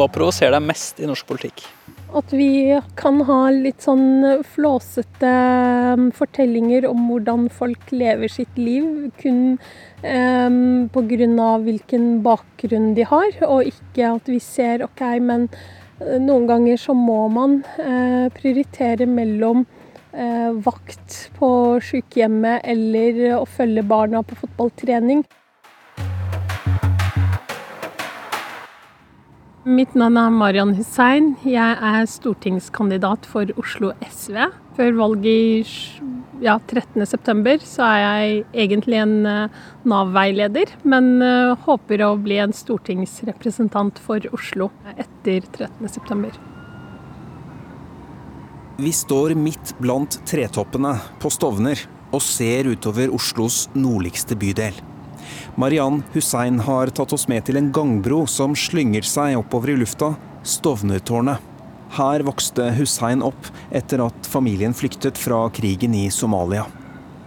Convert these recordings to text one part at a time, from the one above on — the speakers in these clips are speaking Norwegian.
Hva provoserer deg mest i norsk politikk? At vi kan ha litt sånn flåsete um, fortellinger om hvordan folk lever sitt liv, kun um, pga. hvilken bakgrunn de har, og ikke at vi ser OK, men uh, noen ganger så må man uh, prioritere mellom uh, vakt på sykehjemmet eller å følge barna på fotballtrening. Mitt navn er Marian Hussein. Jeg er stortingskandidat for Oslo SV. Før valget ja, 13.9 så er jeg egentlig en uh, Nav-veileder, men uh, håper å bli en stortingsrepresentant for Oslo etter 13.9. Vi står midt blant tretoppene på Stovner og ser utover Oslos nordligste bydel. Mariann Hussein har tatt oss med til en gangbro som slynger seg oppover i lufta, Stovnertårnet. Her vokste Hussein opp etter at familien flyktet fra krigen i Somalia.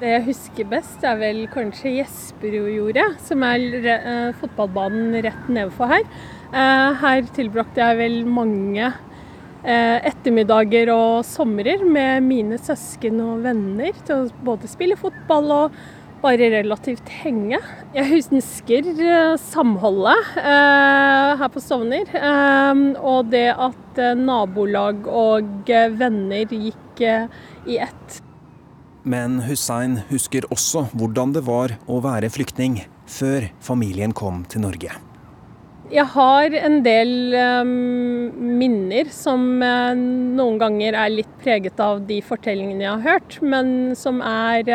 Det jeg husker best, er vel kanskje Jesperudjordet, som er eh, fotballbanen rett nedenfor her. Eh, her tilbrakte jeg vel mange eh, ettermiddager og somrer med mine søsken og venner til å både spille fotball og bare relativt henge. Jeg husker eh, samholdet eh, her på Stovner. Eh, og det at eh, nabolag og eh, venner gikk eh, i ett. Men Hussein husker også hvordan det var å være flyktning før familien kom til Norge. Jeg har en del minner som noen ganger er litt preget av de fortellingene jeg har hørt, men som er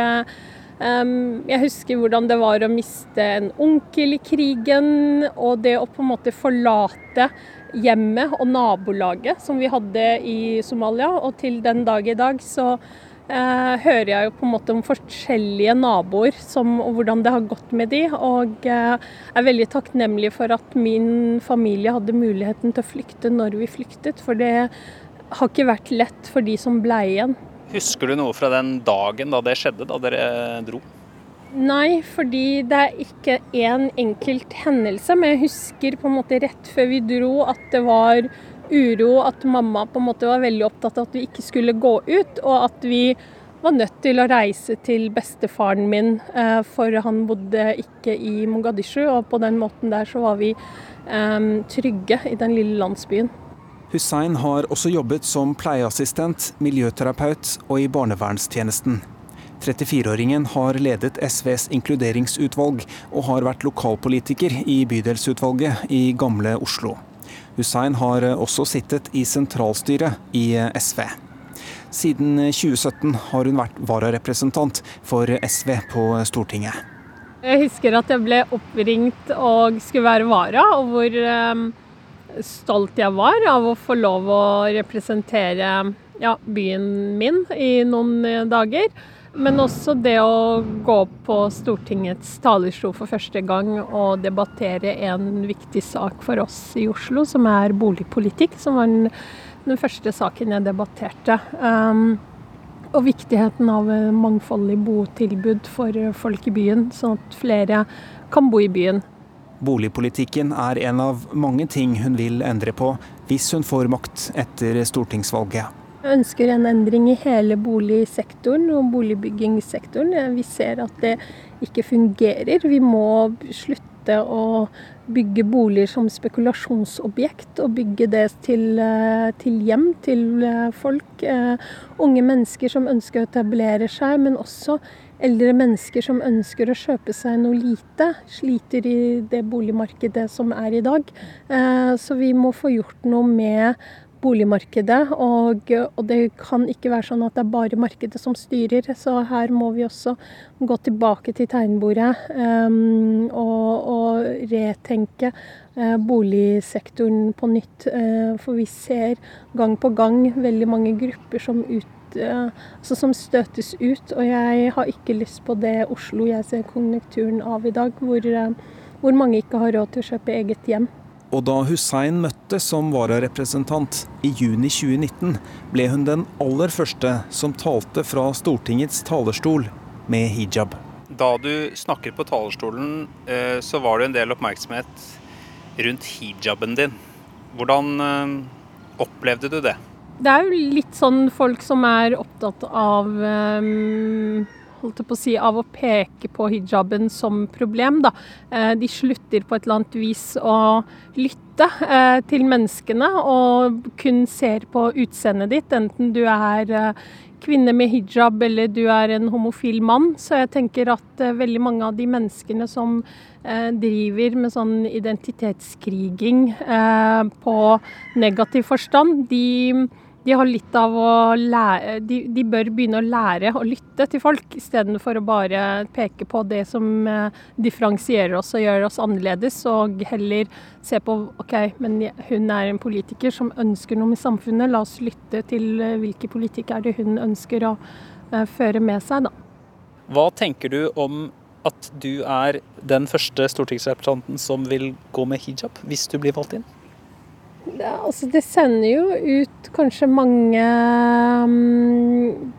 jeg husker hvordan det var å miste en onkel i krigen, og det å på en måte forlate hjemmet og nabolaget som vi hadde i Somalia. Og til den dag i dag så uh, hører jeg jo på en måte om forskjellige naboer som, og hvordan det har gått med de, og uh, er veldig takknemlig for at min familie hadde muligheten til å flykte når vi flyktet. For det har ikke vært lett for de som ble igjen. Husker du noe fra den dagen da det skjedde, da dere dro? Nei, fordi det er ikke én en enkelt hendelse. Men jeg husker på en måte rett før vi dro at det var uro, at mamma på en måte var veldig opptatt av at vi ikke skulle gå ut, og at vi var nødt til å reise til bestefaren min, eh, for han bodde ikke i Mogadishu. Og på den måten der så var vi um, trygge i den lille landsbyen. Hussein har også jobbet som pleieassistent, miljøterapeut og i barnevernstjenesten. 34-åringen har ledet SVs inkluderingsutvalg og har vært lokalpolitiker i bydelsutvalget i Gamle Oslo. Hussein har også sittet i sentralstyret i SV. Siden 2017 har hun vært vararepresentant for SV på Stortinget. Jeg husker at jeg ble oppringt og skulle være vara, og hvor ehm, stolt jeg var av å få lov å representere ja, byen min i noen eh, dager. Men også det å gå på Stortingets talerstol for første gang og debattere en viktig sak for oss i Oslo, som er boligpolitikk, som var den, den første saken jeg debatterte. Um, og viktigheten av mangfoldig botilbud for folk i byen, sånn at flere kan bo i byen. Boligpolitikken er en av mange ting hun vil endre på hvis hun får makt etter stortingsvalget. Jeg ønsker en endring i hele boligsektoren og boligbyggingssektoren. Vi ser at det ikke fungerer. Vi må slutte å bygge boliger som spekulasjonsobjekt, og bygge det til, eh, til hjem til eh, folk. Eh, unge mennesker som ønsker å etablere seg, men også eldre mennesker som ønsker å kjøpe seg noe lite, sliter i det boligmarkedet som er i dag. Eh, så vi må få gjort noe med boligmarkedet. Og, og, det kan ikke være sånn at det er bare markedet som styrer. Så her må vi også gå tilbake til tegnbordet um, og, og, retenke uh, boligsektoren på nytt. For vi ser gang på gang veldig mange grupper som ut altså som støtes ut. Og jeg har ikke lyst på det Oslo jeg ser konjunkturen av i dag, hvor, eh, hvor mange ikke har råd til å kjøpe eget hjem. Og da Hussein møtte som vararepresentant i juni 2019, ble hun den aller første som talte fra Stortingets talerstol med hijab. Da du snakket på talerstolen, eh, så var det en del oppmerksomhet rundt hijaben din. Hvordan eh, opplevde du det? Det er jo litt sånn folk som er opptatt av um, holdt på å si, av å peke på hijaben som problem. Da. Eh, de slutter på et eller annet vis å lytte eh, til menneskene og kun ser på utseendet ditt, enten du er eh, kvinne med hijab eller du er en homofil mann. Så jeg tenker at veldig mange av de menneskene som driver med sånn identitetskriging på negativ forstand, de de har litt av å lære de, de, bør begynne å lære å lytte til folk, istedenfor å bare peke på det som eh, differensierer oss og gjør oss annerledes, og heller se på OK, men hun er en politiker som ønsker noe med samfunnet, la oss lytte til eh, hvilke politikk er det hun ønsker å uh, føre med seg, da. Hva tenker du om at du er den første stortingsrepresentanten som vil gå med hijab, hvis du blir valgt inn? Det, altså, det sender jo ut kanskje mange um,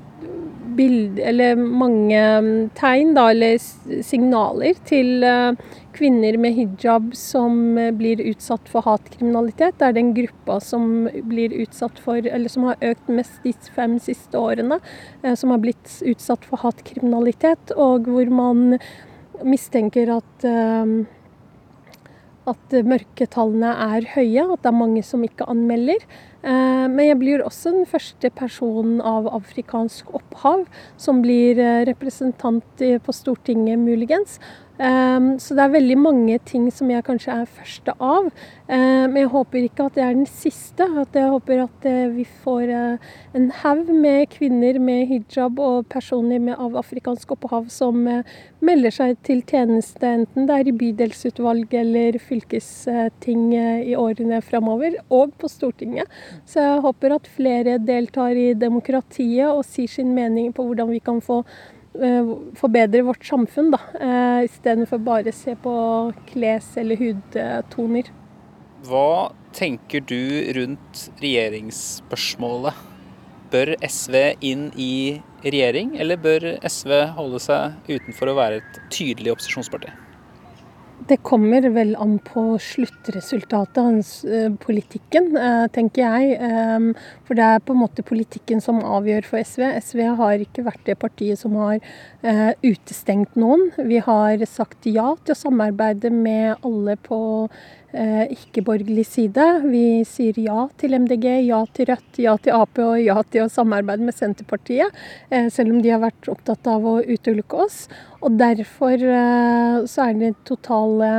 bilder eller mange um, tegn, da, eller signaler til uh, kvinner med hijab som uh, blir utsatt for hatkriminalitet. Det er den gruppa som blir utsatt for, eller som har økt mest de fem siste årene, uh, som har blitt utsatt for hatkriminalitet, og hvor man mistenker at at mørketallene er høye, at det er mange som ikke anmelder. Eh, men jeg blir også den første personen av afrikansk opphav som blir eh, representant på Stortinget, muligens. Um, så det er veldig mange ting som jeg kanskje er første av. Men jeg håper ikke at det er den siste. At jeg håper at uh, vi får uh, en haug med kvinner med hijab og personer med, av afrikansk opphav som melder seg til tjeneste, enten det er i bydelsutvalg eller fylkesting i årene framover, og på Stortinget. Så jeg håper at flere deltar i demokratiet og sier sin mening på hvordan vi kan få Eh, forbedre vårt samfunn, da. Eh, Istedenfor bare se på kles- eller hudtoner. Hva tenker du rundt regjeringsspørsmålet? Bør SV inn i regjering, eller bør SV holde seg utenfor å være et tydelig opposisjonsparti? Det kommer vel an på sluttresultatet eh, politikken, eh, tenker jeg. Ehm, for det er på en måte politikken som avgjør for SV. SV har ikke vært det partiet som har eh, utestengt noen. Vi har sagt ja til å samarbeide med alle på ikke-borgerlig side. Vi sier ja til MDG, ja til Rødt, ja til Ap og ja til å samarbeide med Senterpartiet. Selv om de har vært opptatt av å utelukke oss. Og derfor eh, så er det totale,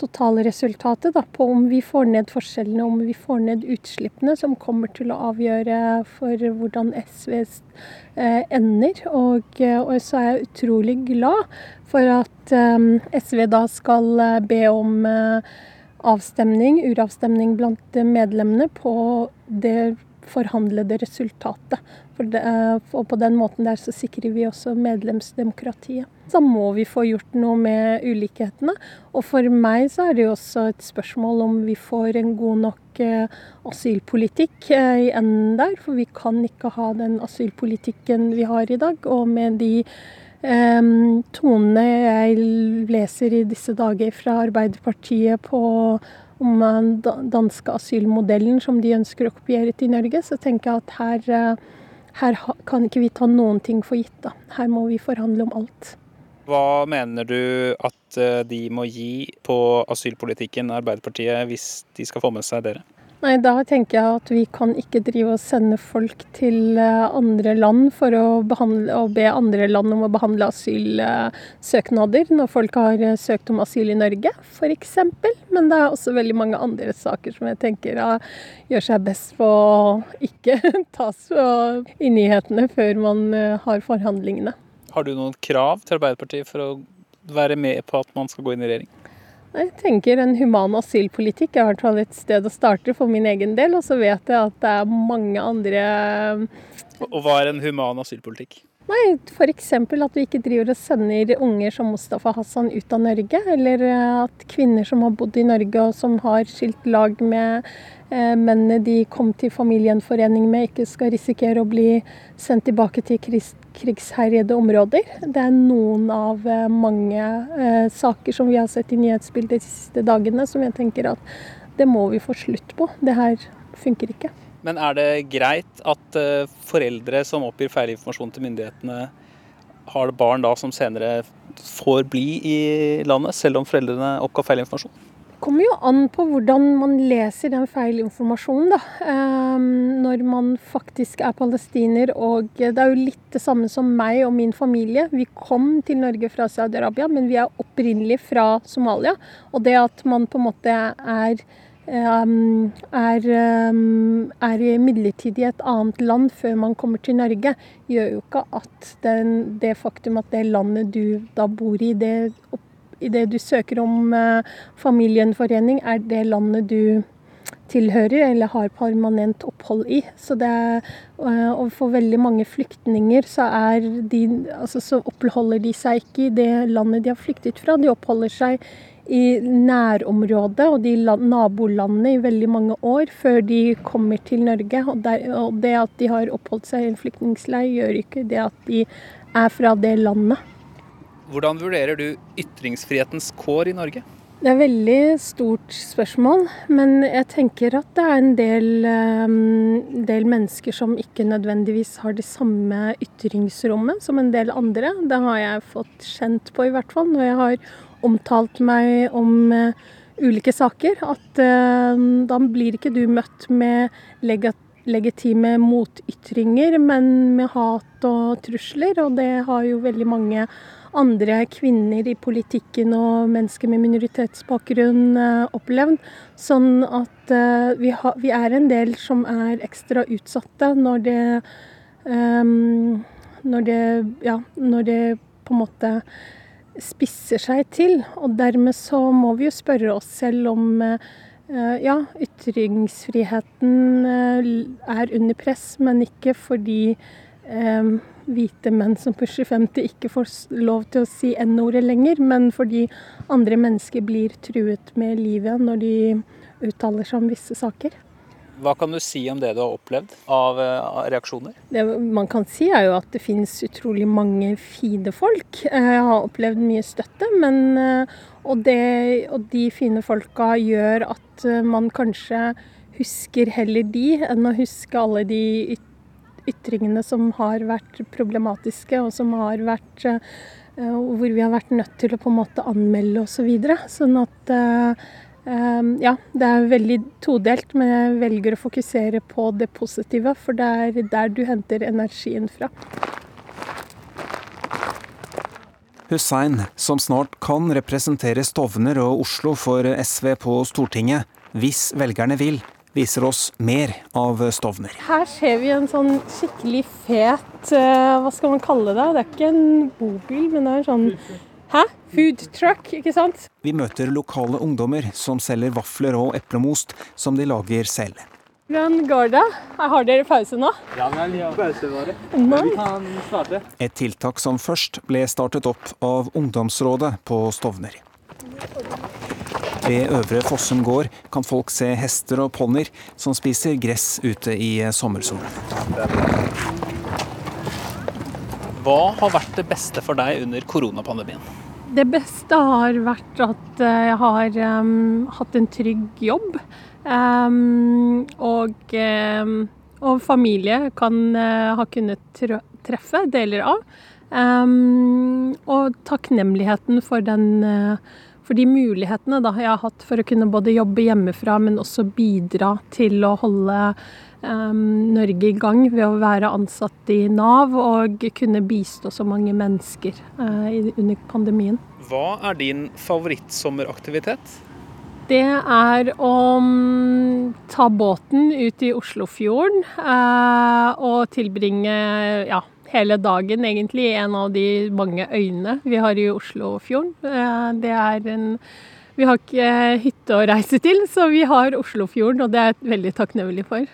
totale resultatet da, på om vi får ned forskjellene, om vi får ned utslippene, som kommer til å avgjøre for hvordan SV eh, ender. Og, eh, og, så er jeg utrolig glad for at SV da skal be om avstemning, uravstemning blant medlemmene på det forhandlede resultatet. Det, eh, og på den måten der så sikrer vi også medlemsdemokratiet. Så må vi få gjort noe med ulikhetene. Og for meg så er det jo også et spørsmål om vi får en god nok eh, asylpolitikk eh, i enden der. For vi kan ikke ha den asylpolitikken vi har i dag. Og med de tonene jeg leser i disse dager fra Arbeiderpartiet på om den danske asylmodellen som de ønsker å kopiere til Norge, så tenker jeg at her her kan ikke vi ta noen ting for gitt. da. Her må vi forhandle om alt. Hva mener du at eh, de må gi på asylpolitikken, Arbeiderpartiet, hvis de skal få med seg dere? Nei, Da tenker jeg at vi kan ikke drive og sende folk til eh, andre land for å behandle, be andre land om å behandle asylsøknader når folk har eh, søkt om asyl i Norge, f.eks. Men det er også veldig mange andre saker som jeg tenker gjør seg best på å ikke tas i nyhetene før man eh, har forhandlingene. Har du noen krav til Arbeiderpartiet for å være med på at man skal gå inn i regjering? Jeg tenker en human asylpolitikk er i hvert fall et sted å starte for min egen del. Og så vet jeg at det er mange andre Og hva er en human asylpolitikk? Nei, F.eks. at vi ikke driver og sender unger som Mustafa Hassan ut av Norge. Eller at kvinner som har bodd i Norge og som har skilt lag med eh, mennene de kom til familiegjenforening med, ikke skal risikere å bli sendt tilbake til krigsherjede områder. Det er noen av eh, mange eh, saker som vi har sett i nyhetsbildet de siste dagene, som jeg tenker at Det må vi få slutt på. Det her funker ikke. Men er det greit at eh, foreldre som oppgir feil informasjon til myndighetene, har barn da som senere får bli i landet, selv om foreldrene oppga feil informasjon? Det kommer jo an på hvordan man leser den feil informasjonen, da. Um, når man faktisk er palestiner. Og det er jo litt det samme som meg og min familie. Vi kom til Norge fra Saudi-Arabia, men vi er opprinnelig fra Somalia. Og det at man på en måte er er, er midlertidig i et annet land før man kommer til Norge, gjør jo ikke at den, det faktum at det landet du da bor i, det, det du søker om uh, familiegjenforening, er det landet du tilhører eller har permanent opphold i. Så det uh, og for veldig mange flyktninger så, de, altså, så oppholder de seg ikke i det landet de har flyktet fra. De oppholder seg i nærområdet og de nabolandene i veldig mange år før de kommer til Norge. Og, der, og det at de har oppholdt seg i en flyktningleir, gjør ikke det at de er fra det landet. Hvordan vurderer du ytringsfrihetens kår i Norge? Det er et veldig stort spørsmål, men jeg tenker at det er en del, um, del, mennesker som ikke nødvendigvis har det samme ytringsrommet som en del andre. Det har jeg fått kjent på, i hvert fall, når jeg har omtalt meg om uh, ulike saker. At uh, da blir ikke du møtt med legitime motytringer, men med hat og trusler. Og det har jo veldig mange andre kvinner i politikken og mennesker med minoritetsbakgrunn uh, opplevd. Sånn at vi, ha, vi, er en del som er ekstra utsatte når det um, når det, ja, når det på en måte spisser seg til. Og dermed så må vi jo spørre oss selv om uh, ja, ytringsfriheten uh, er under press, men ikke fordi um, hvite menn som pusher 50 ikke får lov til å si N-ordet lenger, men fordi andre mennesker blir truet med livet når de uttaler seg om visse saker. Hva kan du si om det du har opplevd av reaksjoner? Det man kan si er jo at det finnes utrolig mange fine folk. Jeg har opplevd mye støtte, men, eh, og, det, og de fine folka gjør at eh, man kanskje husker heller de enn å huske alle de ytringene som har vært problematiske, og som har vært eh, hvor vi har vært nødt til å på en måte anmelde osv. Sånn at ja, det er veldig todelt, men jeg velger å fokusere på det positive, for det er der du henter energien fra. Hussein, som snart kan representere Stovner og Oslo for SV på Stortinget, hvis velgerne vil, viser oss mer av Stovner. Her ser vi en sånn skikkelig fet eh, Hva skal man kalle det? Det er ikke en bobil, men det er en sånn Hæ? Food truck, ikke sant? Vi møter lokale ungdommer som selger vafler og eplemost som de lager selv. Hvordan går det? Har dere pause nå? Ja, men vi har pause bare. Vi kan starte. Et tiltak som først ble startet opp av ungdomsrådet på Stovner. Ved Øvre Fossum gård kan folk se hester og ponnier som spiser gress ute i sommersolen. Hva har vært det beste for deg under koronapandemien? Det beste har vært at eh, jeg har um, hatt en trygg jobb. Um, og, um, og, familie kan uh, ha kunnet treffe deler av. og takknemligheten for, den, uh, for de mulighetene da, jeg har hatt for å kunne både jobbe hjemmefra, men også bidra til å holde Norge i gang ved å være ansatt i Nav og kunne bistå så mange mennesker uh, under pandemien. Hva er din favorittsommeraktivitet? Det er å um, ta båten ut i Oslofjorden uh, og tilbringe ja, hele dagen egentlig i en av de mange øyene vi har i Oslofjorden. Uh, det er en vi har ikke hytte å reise til, så vi har Oslofjorden, og det er jeg veldig takknemlig for.